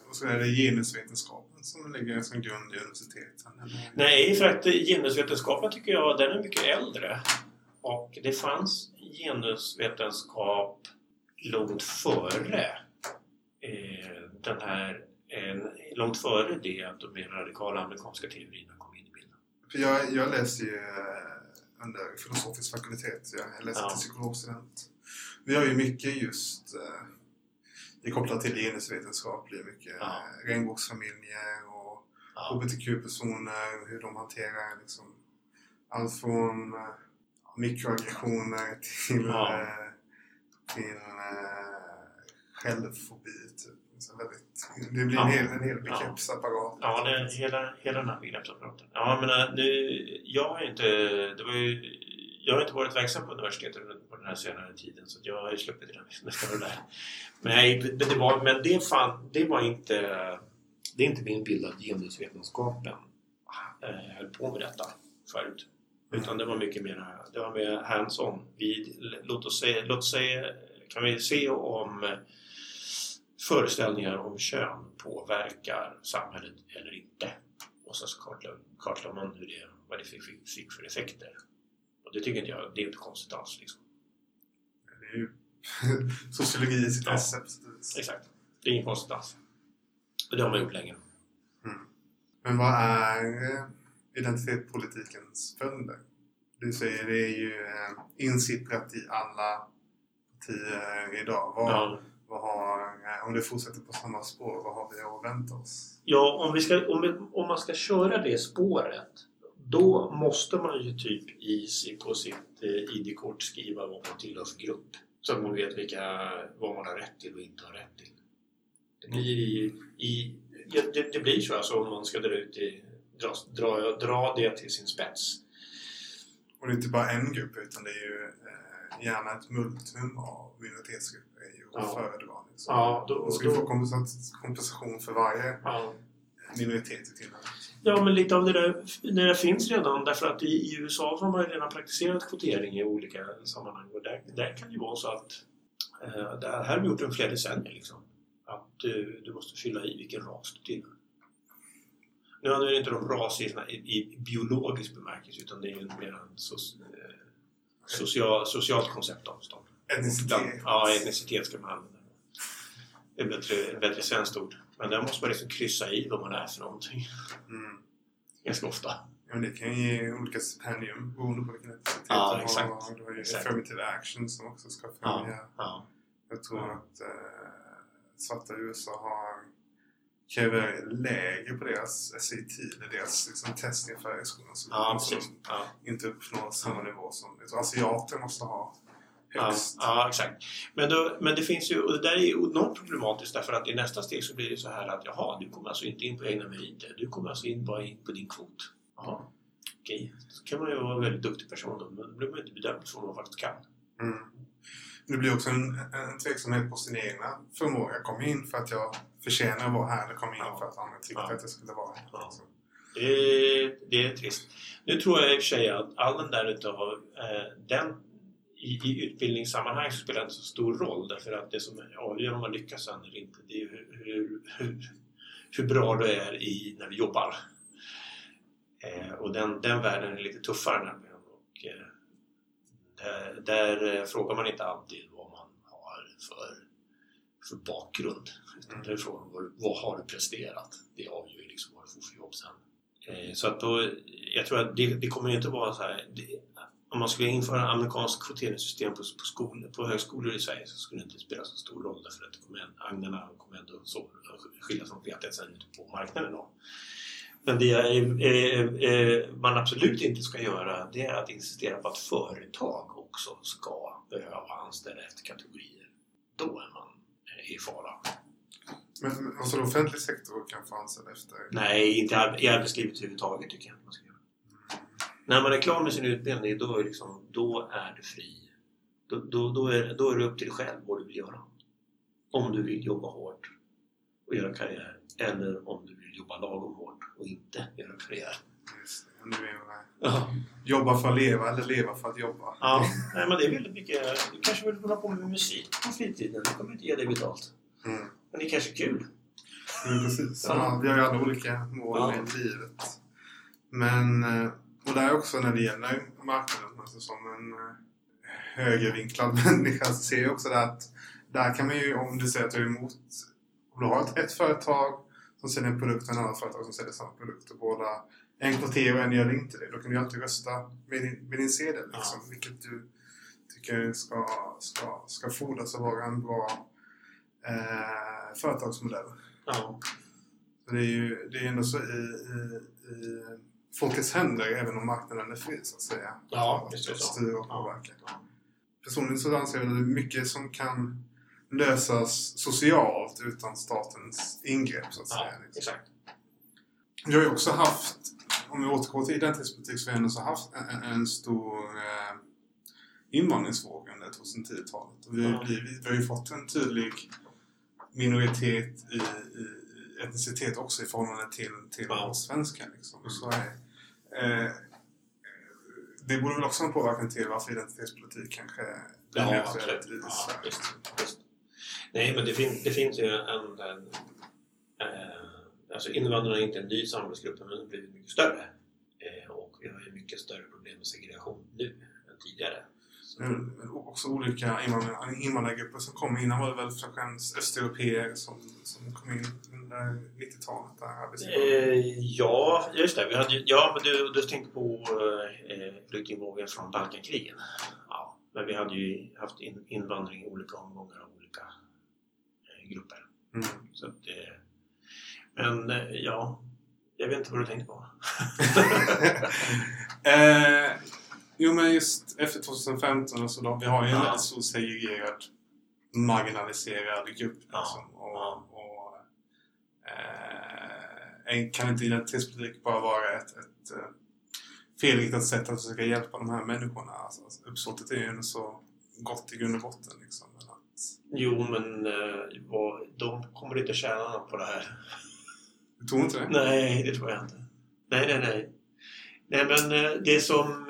vad ska det, genusvetenskap som ligger som grund i universiteten? Eller? Nej, för att genusvetenskapen tycker jag den är mycket äldre. Och det fanns genusvetenskap långt före eh, den här eh, långt före det att de mer radikala amerikanska teorierna kom in i bilden. För jag, jag läste ju eh, under filosofisk fakultet, jag läste ja. till psykologstudent. Vi har ju mycket just eh, det är kopplat till genusvetenskap, blir mycket ja. regnbågsfamiljer och ja. HBTQ-personer, hur de hanterar liksom, allt från uh, mikroaggressioner till, ja. uh, till självfobi. Typ. Så väldigt, det blir en hel, en hel begreppsapparat. Ja, det, hela, hela den här begreppsapparaten. Ja, men nu, jag har inte... Det var ju jag har inte varit verksam på universitetet på den här senare tiden så jag har ju sluppit det där. där. jag, men, det, var, men det, fan, det var inte... Det är inte min bild att genusvetenskapen eh, höll på med detta förut. Utan det var mycket mer, det var mer hands-on. låt oss säga, låt säga, kan vi se om eh, föreställningar om kön påverkar samhället eller inte. Och så kartlade man hur det, vad det fick, fick för effekter. Och det tycker inte jag, det är inte konstigt alls. Liksom. Det är ju sociologi i sitt esse. Ja, exakt. Det är inget konstigt alls. Och det har man gjort länge. Mm. Men vad är eh, identitetspolitikens följder? Du säger det är ju eh, insipprat i alla partier idag? Vad, Ja. vad har, eh, om det fortsätter på samma spår, vad har vi att vänta oss? Ja, om, vi ska, om, vi, om man ska köra det spåret då måste man ju typ i, på sitt eh, ID-kort skriva vad man tillhör för grupp. Så att man vet vilka, vad man har rätt till och inte har rätt till. Det blir, i, i, det, det blir så alltså om man ska dra, ut i, dra, dra, dra det till sin spets. Och det är inte bara en grupp utan det är ju eh, gärna ett multum av minoritetsgrupper är ju Ja. föredra. Liksom. Ja, då, Då ska få då, kompensat- kompensation för varje ja. minoritet i tillhör. Ja, men lite av det där, det där finns redan därför att i, i USA så har man ju redan praktiserat kvotering i olika sammanhang och där, där kan det ju vara så att eh, det här har vi gjort i flera decennier liksom. Att du, du måste fylla i vilken ras du tillhör. Nu är det inte de ras i, i, biologisk bemärkelse utan det är ju mer en soc, eh, social, socialt koncept av stånd. Etnicitet. Ja, etnicitet ska man använda. Det är bättre, bättre svenskt ord. Men där måste man liksom kryssa i vad man är för någonting. Mm. Ganska ofta. Ja, men det kan ju ge olika stipendium beroende på vilken etnicitet Ja, du har. exakt. Du har ju affirmative action som också ska Ja, främja. ja. Jag tror Ja. att eh, svarta i USA har kräver lägre på deras SAT, eller deras liksom, test inför skolan. Så ja. Ja, de inte uppnå samma nivå som jag tror asiater måste ha ja, högst. ja, exakt. Men, då, men det finns ju, och det där är ju enormt problematiskt därför att i nästa steg så blir det så här att jaha, du kommer alltså inte in på egna meriter. Du kommer alltså in bara in på din kvot. Jaha, okej. Så kan man ju vara en väldigt duktig person då, men då blir man inte bedömd för vad man faktiskt kan. Mm. Det blir också en, en tveksamhet på sin egna förmåga. Kom jag in för att jag förtjänar att vara här eller kom jag in Ja. för att andra tyckte Ja. att jag skulle vara här? Ja. Så. Det är, det är trist. Nu tror jag i och för sig att all den där utav eh, den i, i utbildningssammanhang så spelar det inte så stor roll därför att det som avgör om man lyckas sen eller inte det är ju hur, hur, hur, hur bra du är i när du jobbar. Eh, och den, den världen är lite tuffare nämligen. Och, eh, där, där eh, frågar man inte alltid vad man har för, för bakgrund. Utan Mm. där är frågan vad, vad har du presterat? Det avgör ju liksom vad du får för jobb sen. Eh, så att då, jag tror att det, det kommer ju inte vara så här. Det, om man skulle införa amerikanskt kvoteringssystem på, på, skol, på högskolor i Sverige så skulle det inte spela så stor roll därför att det kommer, agnarna kommer ändå så, skiljas från vetet sen ute på marknaden. Då. Men det är, eh, eh, man absolut inte ska göra det är att insistera på att företag också ska behöva anställa efter kategorier. Då är man i fara. Men, men alltså offentlig sektor kan få anställa efter? Nej, inte i ar- i arbetslivet överhuvudtaget tycker jag inte man ska. När man är klar med sin utbildning då är, liksom, då är du fri. Då, då, då, är, då är det upp till dig själv vad du vill göra. Om du vill jobba hårt och göra karriär eller om du vill jobba lagom hårt och inte göra karriär. Just det. Nu är jag med. Ja, Jobba för att leva eller leva för att jobba? ja. Nej, men det är väldigt mycket. Du kanske vill hålla på med musik på fritiden. Det kommer inte ge dig betalt. Mm. Men det är kanske kul. Mm, precis. Ja. Ja, vi har ju alla olika mål Ja. med livet. Men, eh, och där också när det gäller marknaden, alltså som en eh, högervinklad människa så ser jag också det att där kan man ju, om du säger att du är emot, om du har ett, ett företag som säljer en produkt och ett annat företag som säljer samma produkt och båda en kvoterar och en gör inte det, då kan du ju alltid rösta med din, med din sedel liksom, Ja. vilket du tycker ska, ska, ska fordras att vara en bra eh, företagsmodell. Ja, Så Det är ju det är ändå så i, i, i folkets händer även om marknaden är fri så att säga. Ja, visst är det så. och påverka. Ja. Personligen så anser jag att det är mycket som kan lösas socialt utan statens ingrepp så att ja säga. Liksom. exakt. Vi har ju också haft, om vi återgår till identitetspolitik, så har vi ändå haft en, en, stor eh, invandringsvåg under 2010-talet. Och vi, Ja. vi, vi har ju fått en tydlig minoritet i, i i etnicitet också i förhållande till, till Ja. oss svenskar. Liksom. Mm. Så är, eh, det borde väl också ha en påverkan till varför identitetspolitik kanske blir mer Ja, aktuellt i Sverige. visst, visst. Nej, men det, fin det finns ju en... en eh, alltså invandrarna är inte en ny samhällsgrupp, men den har blivit mycket större. Eh, och vi har ju mycket större problem med segregation nu än tidigare. Men men också olika invandrar, invandrargrupper som kom innan var det väl främst östeuropeer som, som kom in under 90-talet. Där arbetsgivare. eh, ja, just det. Vi hade, ja, men du, du tänkte på eh, flyktingvågen från Balkankrigen. Ja, Men vi hade ju haft in, invandring i olika omgångar av olika eh, grupper. Mm. Så att, eh, men eh, ja, jag vet inte vad du tänkte på. eh, jo men just efter 2015 och så då, vi har ju en Ja. väldigt stor segregerad marginaliserad grupp. Liksom, och, Ja. och, kan inte identitetspolitik bara vara ett, ett eh, felriktat sätt att försöka hjälpa de här människorna? Alltså, alltså, uppsåtet är ju så gott i grund och botten. Liksom, men att, Jo, men eh, vad, de kommer inte tjäna något på det här. du tror inte det? Nej, det tror jag inte. Nej, nej, nej. Nej, men eh, det som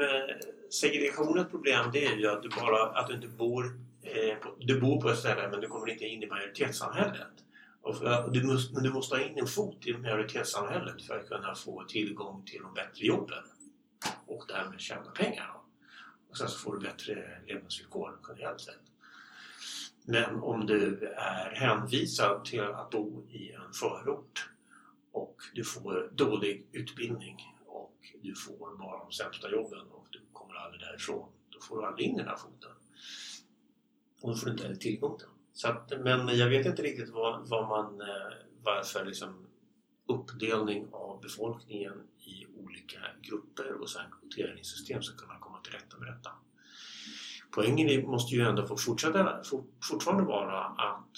segregationens problem det är ju att du bara att du inte bor eh, på, du bor på ett ställe men du kommer inte in i majoritetssamhället. För, du, måste, men du måste ha in en fot i majoritetssamhället för att kunna få tillgång till de bättre jobben och därmed tjäna pengar. Och sen så får du bättre levnadsvillkor generellt sett. Men om du är hänvisad till att bo i en förort och du får dålig utbildning och du får bara de sämsta jobben och du kommer aldrig därifrån. Då får du aldrig in den här foten. Och då får du inte heller tillgång till den. Så att, men jag vet inte riktigt vad, vad man, eh, varför liksom uppdelning av befolkningen i olika grupper och sen kvoteringssystem ska kunna komma till rätta med detta. Poängen måste ju ändå få fortsätta, fort, fortfarande vara att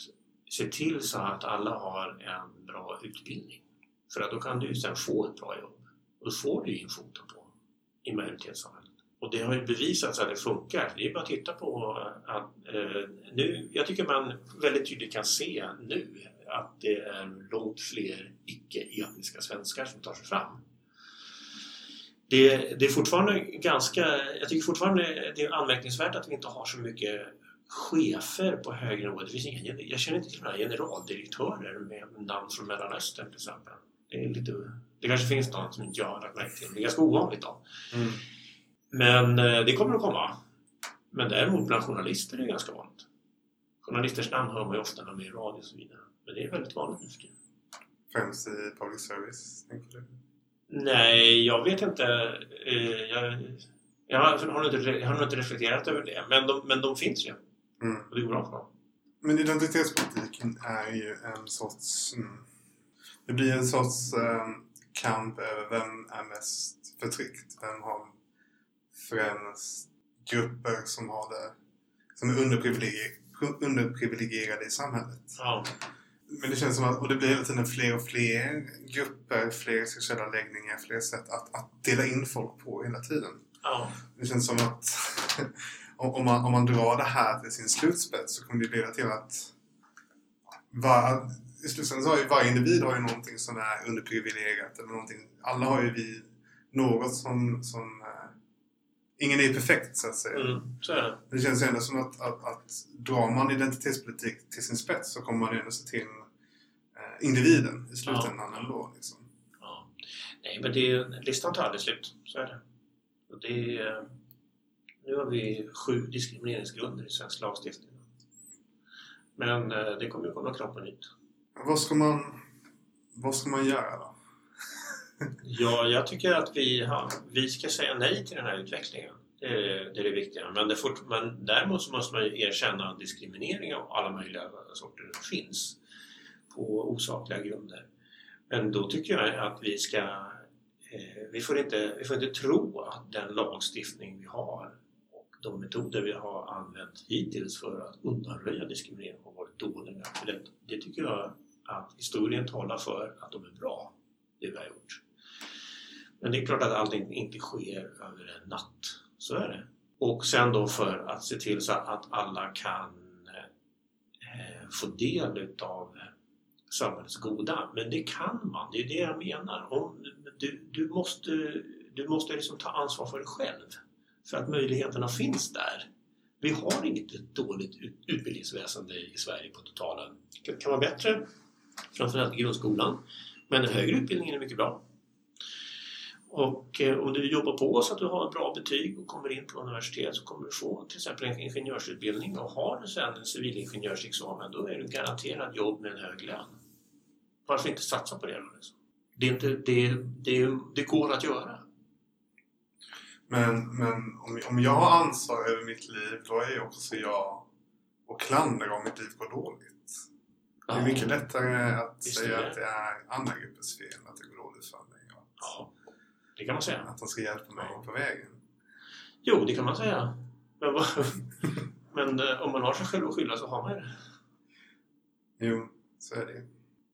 se till så att alla har en bra utbildning. För att då kan du ju sen få ett bra jobb. Och då får du ju in foten på i majoritetssamhället. Och det har ju bevisats att det funkar. Det är bara att titta på eh, att eh, nu, jag tycker man väldigt tydligt kan se nu att det är långt fler icke-etniska svenskar som tar sig fram. Det, det är fortfarande ganska, jag tycker fortfarande det är anmärkningsvärt att vi inte har så mycket chefer på högre nivå. Det finns inga, jag känner inte till några generaldirektörer med namn från Mellanöstern till exempel. Det, är lite, det kanske finns någon som inte jag har lagt märke till. Det är ganska ovanligt då. Mm. Men eh, det kommer att komma. Men däremot bland journalister är det ganska vanligt. Journalisters namn hör man ju ofta när de är i radio och så vidare. Men det är väldigt vanligt nu för tiden. Främst i public service, tänker du? Nej, jag vet inte. Eh, Jag, jag, har, inte, jag har inte reflekterat över det. Men de, men de finns ju. Mm. Och det går bra för dem. Men identitetspolitiken är ju en sorts... Mm, det blir en sorts eh, kamp över vem är mest förtryckt. Vem har främst grupper som har det som är underprivilegierade, underprivilegierade i samhället. Ja. Men det känns som att, och det blir hela tiden fler och fler grupper, fler sexuella läggningar, fler sätt att, att dela in folk på hela tiden. ja. Det känns som att om man, om man drar det här till sin slutspets så kommer det leda till att var, i slutändan så har ju varje individ har ju någonting som är underprivilegierat eller någonting. Alla har ju vi något som, som ingen är perfekt så att säga. Mm, så det. Det känns ändå som att, att, att drar man identitetspolitik till sin spets så kommer man ändå se till eh, individen i slutändan Ja. ändå. Liksom. Ja. Nej, men det är, listan tar aldrig slut. Så är det. Och det är, nu har vi sju diskrimineringsgrunder i svensk lagstiftning. Men eh, det kommer ju komma krav på nytt. Vad ska man, vad ska man göra då? Ja, jag tycker att vi, har, vi ska säga nej till den här utvecklingen. Det är det, är det viktiga. Men, det fort, men däremot så måste man ju erkänna att diskriminering av alla möjliga sorter finns på osakliga grunder. Men då tycker jag att vi ska eh, vi, får inte, vi får inte tro att den lagstiftning vi har och de metoder vi har använt hittills för att undanröja diskriminering har varit dåliga. För det, det tycker jag att historien talar för att de är bra, det vi har gjort. Men det är klart att allting inte sker över en natt. Så är det. Och sen då för att se till så att alla kan eh, få del utav eh, samhällets goda. Men det kan man, det är det jag menar. Om, du, du måste, du måste liksom ta ansvar för dig själv. För att möjligheterna finns där. Vi har inget dåligt utbildningsväsende i Sverige på totalen. Det kan vara bättre, framförallt i grundskolan. Men den högre utbildningen är mycket bra. Och eh, om du jobbar på så att du har bra betyg och kommer in på universitet så kommer du få till exempel en ingenjörsutbildning och har du sen en civilingenjörsexamen då är du garanterad jobb med en hög lön. Varför inte satsa på det då? Liksom? Det, är inte, det, det, det går att göra. Men, men om, om jag har ansvar över mitt liv då är också jag och klandra om mitt liv går dåligt. Det är mycket lättare att Visst säga det. att det är andra gruppers fel att det går dåligt för mig. Ja, det kan man säga. att de ska hjälpa mig på vägen. Jo, det kan man säga. Men, men eh, om man har sig själv att skylla så har man ju det. Jo, så är det ju.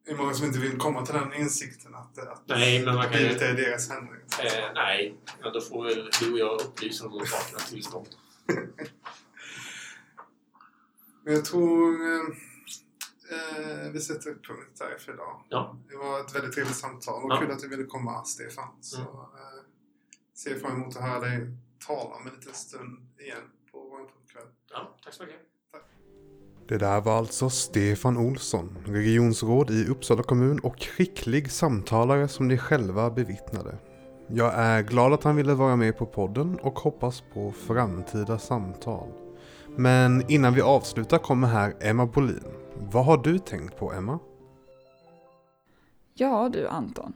Det är många som inte vill komma till den insikten att, att Nej, men man kan livet är deras händer. Eh, nej, ja, då får väl du och jag upplysa om vårt vakna tillstånd. Men jag tror eh, eh, vi sätter upp punkt där för idag. Ja. Det var ett väldigt trevligt samtal och Ja. kul att du ville komma Stefan. Så Mm. eh, ser fram emot att höra dig tala om en liten stund igen på vår punktkväll. Ja, tack så mycket. Det där var alltså Stefan Olsson, regionsråd i Uppsala kommun och skicklig samtalare som ni själva bevittnade. Jag är glad att han ville vara med på podden och hoppas på framtida samtal. Men innan vi avslutar kommer här Emma Bolin. Vad har du tänkt på Emma? Ja du Anton,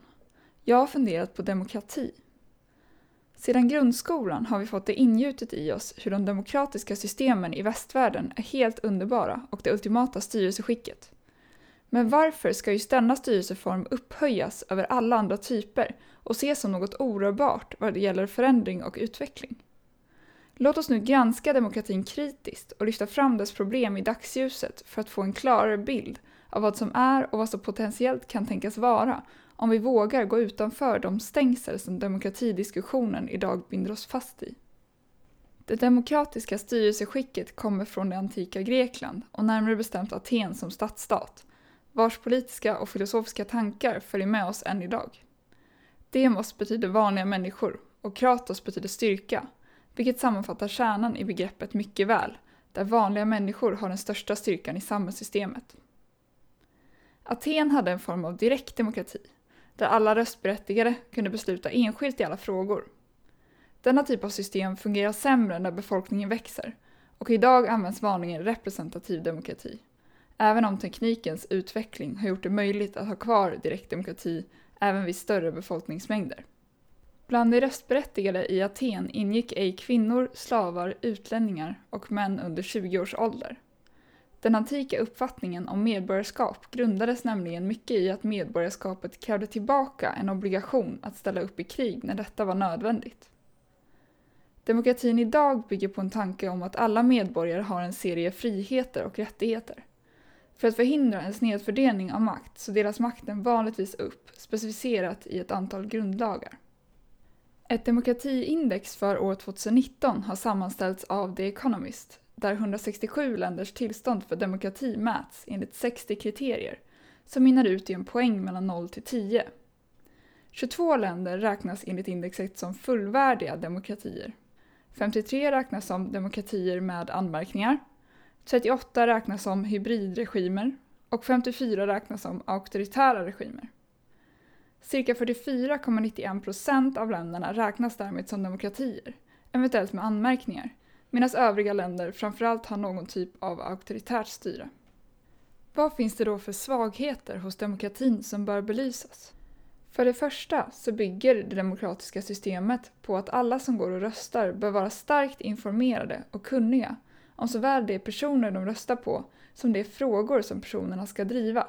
jag har funderat på demokrati. Sedan grundskolan har vi fått det ingjutet i oss hur de demokratiska systemen i västvärlden är helt underbara och det ultimata styrelseskicket. Men varför ska just denna styrelseform upphöjas över alla andra typer och ses som något orörbart vad det gäller förändring och utveckling? Låt oss nu granska demokratin kritiskt och lyfta fram dess problem i dagsljuset för att få en klarare bild av vad som är och vad som potentiellt kan tänkas vara om vi vågar gå utanför de stängsel som demokratidiskussionen idag binder oss fast i. Det demokratiska styrelseskicket kommer från det antika Grekland och närmare bestämt Aten som stadsstat, vars politiska och filosofiska tankar följer med oss än idag. Demos betyder vanliga människor och kratos betyder styrka, vilket sammanfattar kärnan i begreppet mycket väl, där vanliga människor har den största styrkan i samhällssystemet. Aten hade en form av direkt demokrati, där alla röstberättigade kunde besluta enskilt i alla frågor. Denna typ av system fungerar sämre när befolkningen växer och idag används vanligen representativ demokrati, även om teknikens utveckling har gjort det möjligt att ha kvar direktdemokrati även vid större befolkningsmängder. Bland de röstberättigade i Aten ingick ej kvinnor, slavar, utlänningar och män under 20 års ålder. Den antika uppfattningen om medborgarskap grundades nämligen mycket i att medborgarskapet krävde tillbaka en obligation att ställa upp i krig när detta var nödvändigt. Demokratin idag bygger på en tanke om att alla medborgare har en serie friheter och rättigheter. För att förhindra en snedfördelning av makt så delas makten vanligtvis upp, specificerat i ett antal grundlagar. Ett demokratiindex för år 2019 har sammanställts av The Economist där 167 länders tillstånd för demokrati mäts enligt 60 kriterier som mynnar ut i en poäng mellan 0 till 10. 22 länder räknas enligt indexet som fullvärdiga demokratier. 53 räknas som demokratier med anmärkningar. 38 räknas som hybridregimer och 54 räknas som auktoritära regimer. Cirka 44,91 procent av länderna räknas därmed som demokratier, eventuellt med anmärkningar, medan övriga länder framförallt har någon typ av auktoritärt styre. Vad finns det då för svagheter hos demokratin som bör belysas? För det första så bygger det demokratiska systemet på att alla som går och röstar bör vara starkt informerade och kunniga om såväl de personer de röstar på som de frågor som personerna ska driva.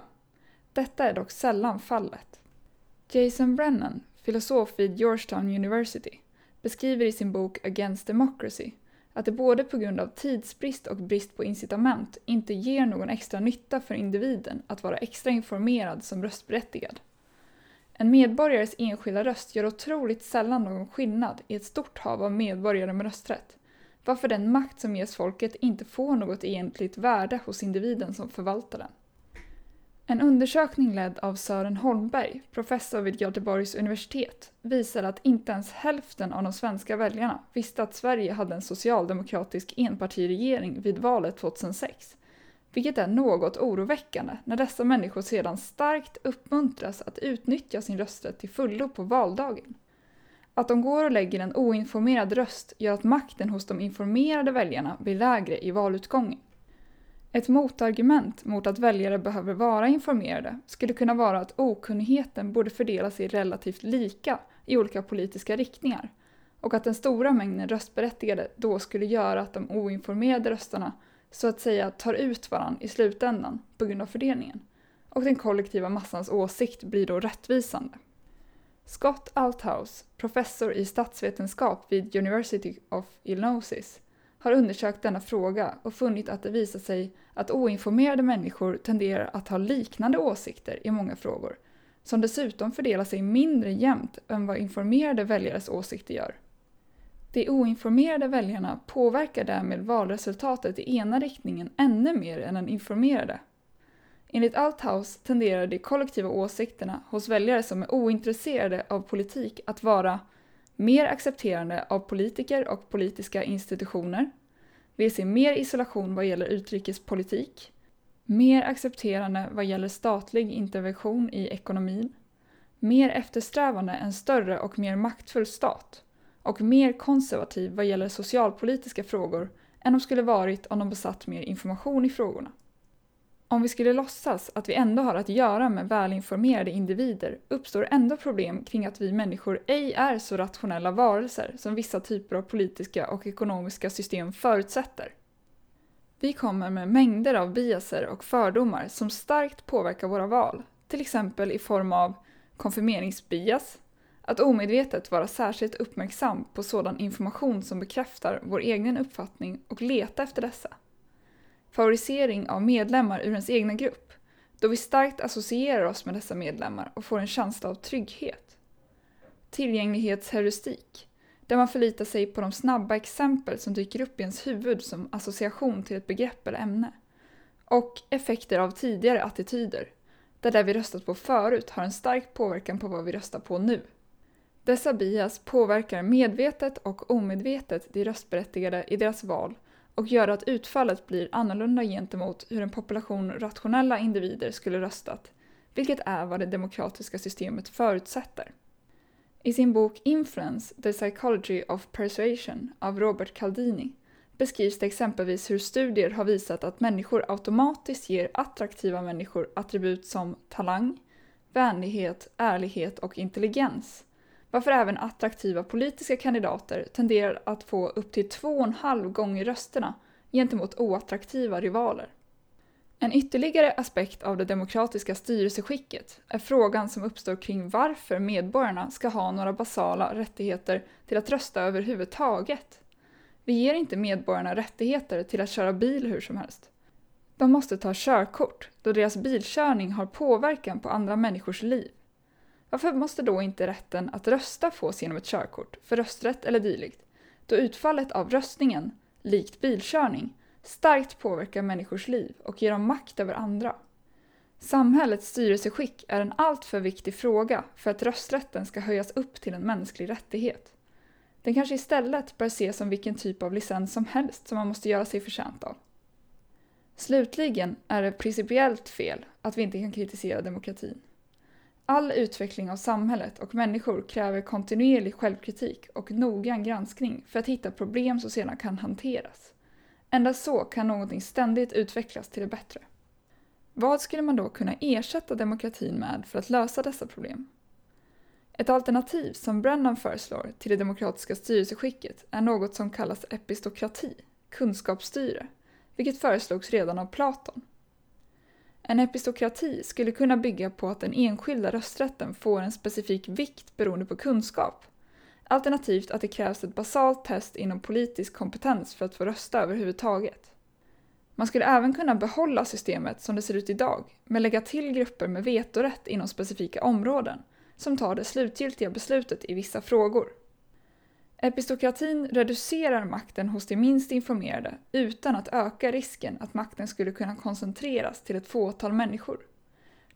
Detta är dock sällan fallet. Jason Brennan, filosof vid Georgetown University, beskriver i sin bok Against Democracy att det både på grund av tidsbrist och brist på incitament inte ger någon extra nytta för individen att vara extra informerad som röstberättigad. En medborgares enskilda röst gör otroligt sällan någon skillnad i ett stort hav av medborgare med rösträtt, varför den makt som ges folket inte får något egentligt värde hos individen som förvaltar den. En undersökning ledd av Sören Holmberg, professor vid Göteborgs universitet, visar att inte ens hälften av de svenska väljarna visste att Sverige hade en socialdemokratisk enpartiregering vid valet 2006. Vilket är något oroväckande när dessa människor sedan starkt uppmuntras att utnyttja sin rösträtt till fullo på valdagen. Att de går och lägger en oinformerad röst gör att makten hos de informerade väljarna blir lägre i valutgången. Ett motargument mot att väljare behöver vara informerade skulle kunna vara att okunnigheten borde fördela sig relativt lika i olika politiska riktningar och att den stora mängden röstberättigade då skulle göra att de oinformerade röstarna så att säga tar ut varann i slutändan på grund av fördelningen och den kollektiva massans åsikt blir då rättvisande. Scott Althouse, professor i statsvetenskap vid University of Illinois, har undersökt denna fråga och funnit att det visar sig att oinformerade människor tenderar att ha liknande åsikter i många frågor, som dessutom fördelar sig mindre jämnt än vad informerade väljares åsikter gör. De oinformerade väljarna påverkar därmed valresultatet i ena riktningen ännu mer än den informerade. Enligt Althaus tenderar de kollektiva åsikterna hos väljare som är ointresserade av politik att vara mer accepterande av politiker och politiska institutioner, vill se mer isolation vad gäller utrikespolitik, mer accepterande vad gäller statlig intervention i ekonomin, mer eftersträvande en större och mer maktfull stat. Och mer konservativ vad gäller socialpolitiska frågor än de skulle varit om de besatt mer information i frågorna. Om vi skulle låtsas att vi ändå har att göra med välinformerade individer uppstår ändå problem kring att vi människor ej är så rationella varelser som vissa typer av politiska och ekonomiska system förutsätter. Vi kommer med mängder av biaser och fördomar som starkt påverkar våra val, till exempel i form av konfirmeringsbias, att omedvetet vara särskilt uppmärksam på sådan information som bekräftar vår egen uppfattning och leta efter dessa favorisering av medlemmar ur ens egna grupp, då vi starkt associerar oss med dessa medlemmar och får en känsla av trygghet. Tillgänglighetsheuristik, där man förlitar sig på de snabba exempel som dyker upp i ens huvud som association till ett begrepp eller ämne. Och effekter av tidigare attityder, där det vi röstat på förut har en stark påverkan på vad vi röstar på nu. Dessa bias påverkar medvetet och omedvetet de röstberättigade i deras val och göra att utfallet blir annorlunda gentemot hur en population rationella individer skulle röstat, vilket är vad det demokratiska systemet förutsätter. I sin bok Influence, The Psychology of Persuasion av Robert Caldini beskrivs det exempelvis hur studier har visat att människor automatiskt ger attraktiva människor attribut som talang, vänlighet, ärlighet och intelligens varför även attraktiva politiska kandidater tenderar att få upp till två och en halv gånger rösterna gentemot oattraktiva rivaler. En ytterligare aspekt av det demokratiska styrelseskicket är frågan som uppstår kring varför medborgarna ska ha några basala rättigheter till att rösta överhuvudtaget. Vi ger inte medborgarna rättigheter till att köra bil hur som helst. De måste ta körkort då deras bilkörning har påverkan på andra människors liv. Varför måste då inte rätten att rösta fås genom ett körkort för rösträtt eller dylikt, då utfallet av röstningen, likt bilkörning, starkt påverkar människors liv och ger dem makt över andra? Samhällets styrelseskick är en alltför viktig fråga för att rösträtten ska höjas upp till en mänsklig rättighet. Den kanske istället bör ses som vilken typ av licens som helst som man måste göra sig förtjänt av. Slutligen är det principiellt fel att vi inte kan kritisera demokratin. All utveckling av samhället och människor kräver kontinuerlig självkritik och noggrann granskning för att hitta problem som sedan kan hanteras. Endast så kan någonting ständigt utvecklas till det bättre. Vad skulle man då kunna ersätta demokratin med för att lösa dessa problem? Ett alternativ som Brennan föreslår till det demokratiska styrelseskicket är något som kallas epistokrati, kunskapsstyre, vilket föreslogs redan av Platon. En epistokrati skulle kunna bygga på att den enskilda rösträtten får en specifik vikt beroende på kunskap. Alternativt att det krävs ett basalt test inom politisk kompetens för att få rösta överhuvudtaget. Man skulle även kunna behålla systemet som det ser ut idag, men lägga till grupper med vetorätt inom specifika områden, som tar det slutgiltiga beslutet i vissa frågor. Epistokratin reducerar makten hos de minst informerade utan att öka risken att makten skulle kunna koncentreras till ett fåtal människor.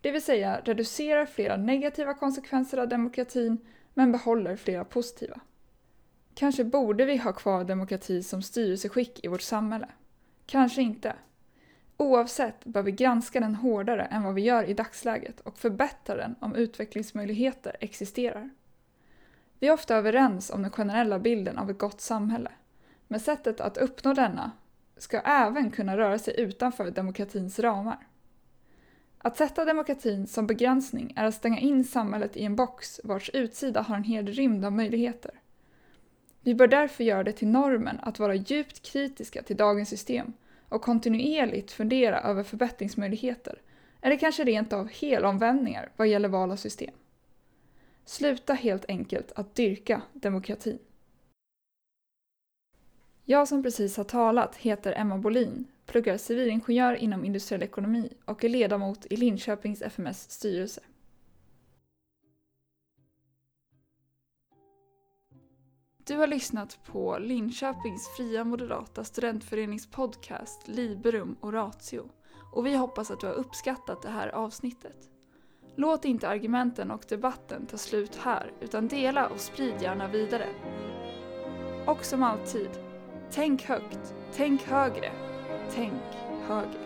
Det vill säga reducerar flera negativa konsekvenser av demokratin men behåller flera positiva. Kanske borde vi ha kvar demokrati som styrelseskick i vårt samhälle. Kanske inte. Oavsett bör vi granska den hårdare än vad vi gör i dagsläget och förbättra den om utvecklingsmöjligheter existerar. Vi är ofta överens om den generella bilden av ett gott samhälle, men sättet att uppnå denna ska även kunna röra sig utanför demokratins ramar. Att sätta demokratin som begränsning är att stänga in samhället i en box vars utsida har en hel rymd av möjligheter. Vi bör därför göra det till normen att vara djupt kritiska till dagens system och kontinuerligt fundera över förbättringsmöjligheter eller kanske rent av helomvändningar vad gäller val av system. Sluta helt enkelt att dyrka demokratin. Jag som precis har talat heter Emma Bolin, pluggar civilingenjör inom industriell ekonomi och är ledamot i Linköpings FMS styrelse. Du har lyssnat på Linköpings fria moderata studentförenings podcast Liberum och Ratio och vi hoppas att du har uppskattat det här avsnittet. Låt inte argumenten och debatten ta slut här utan dela och sprid gärna vidare. Och som alltid, tänk högt, tänk högre, tänk högre.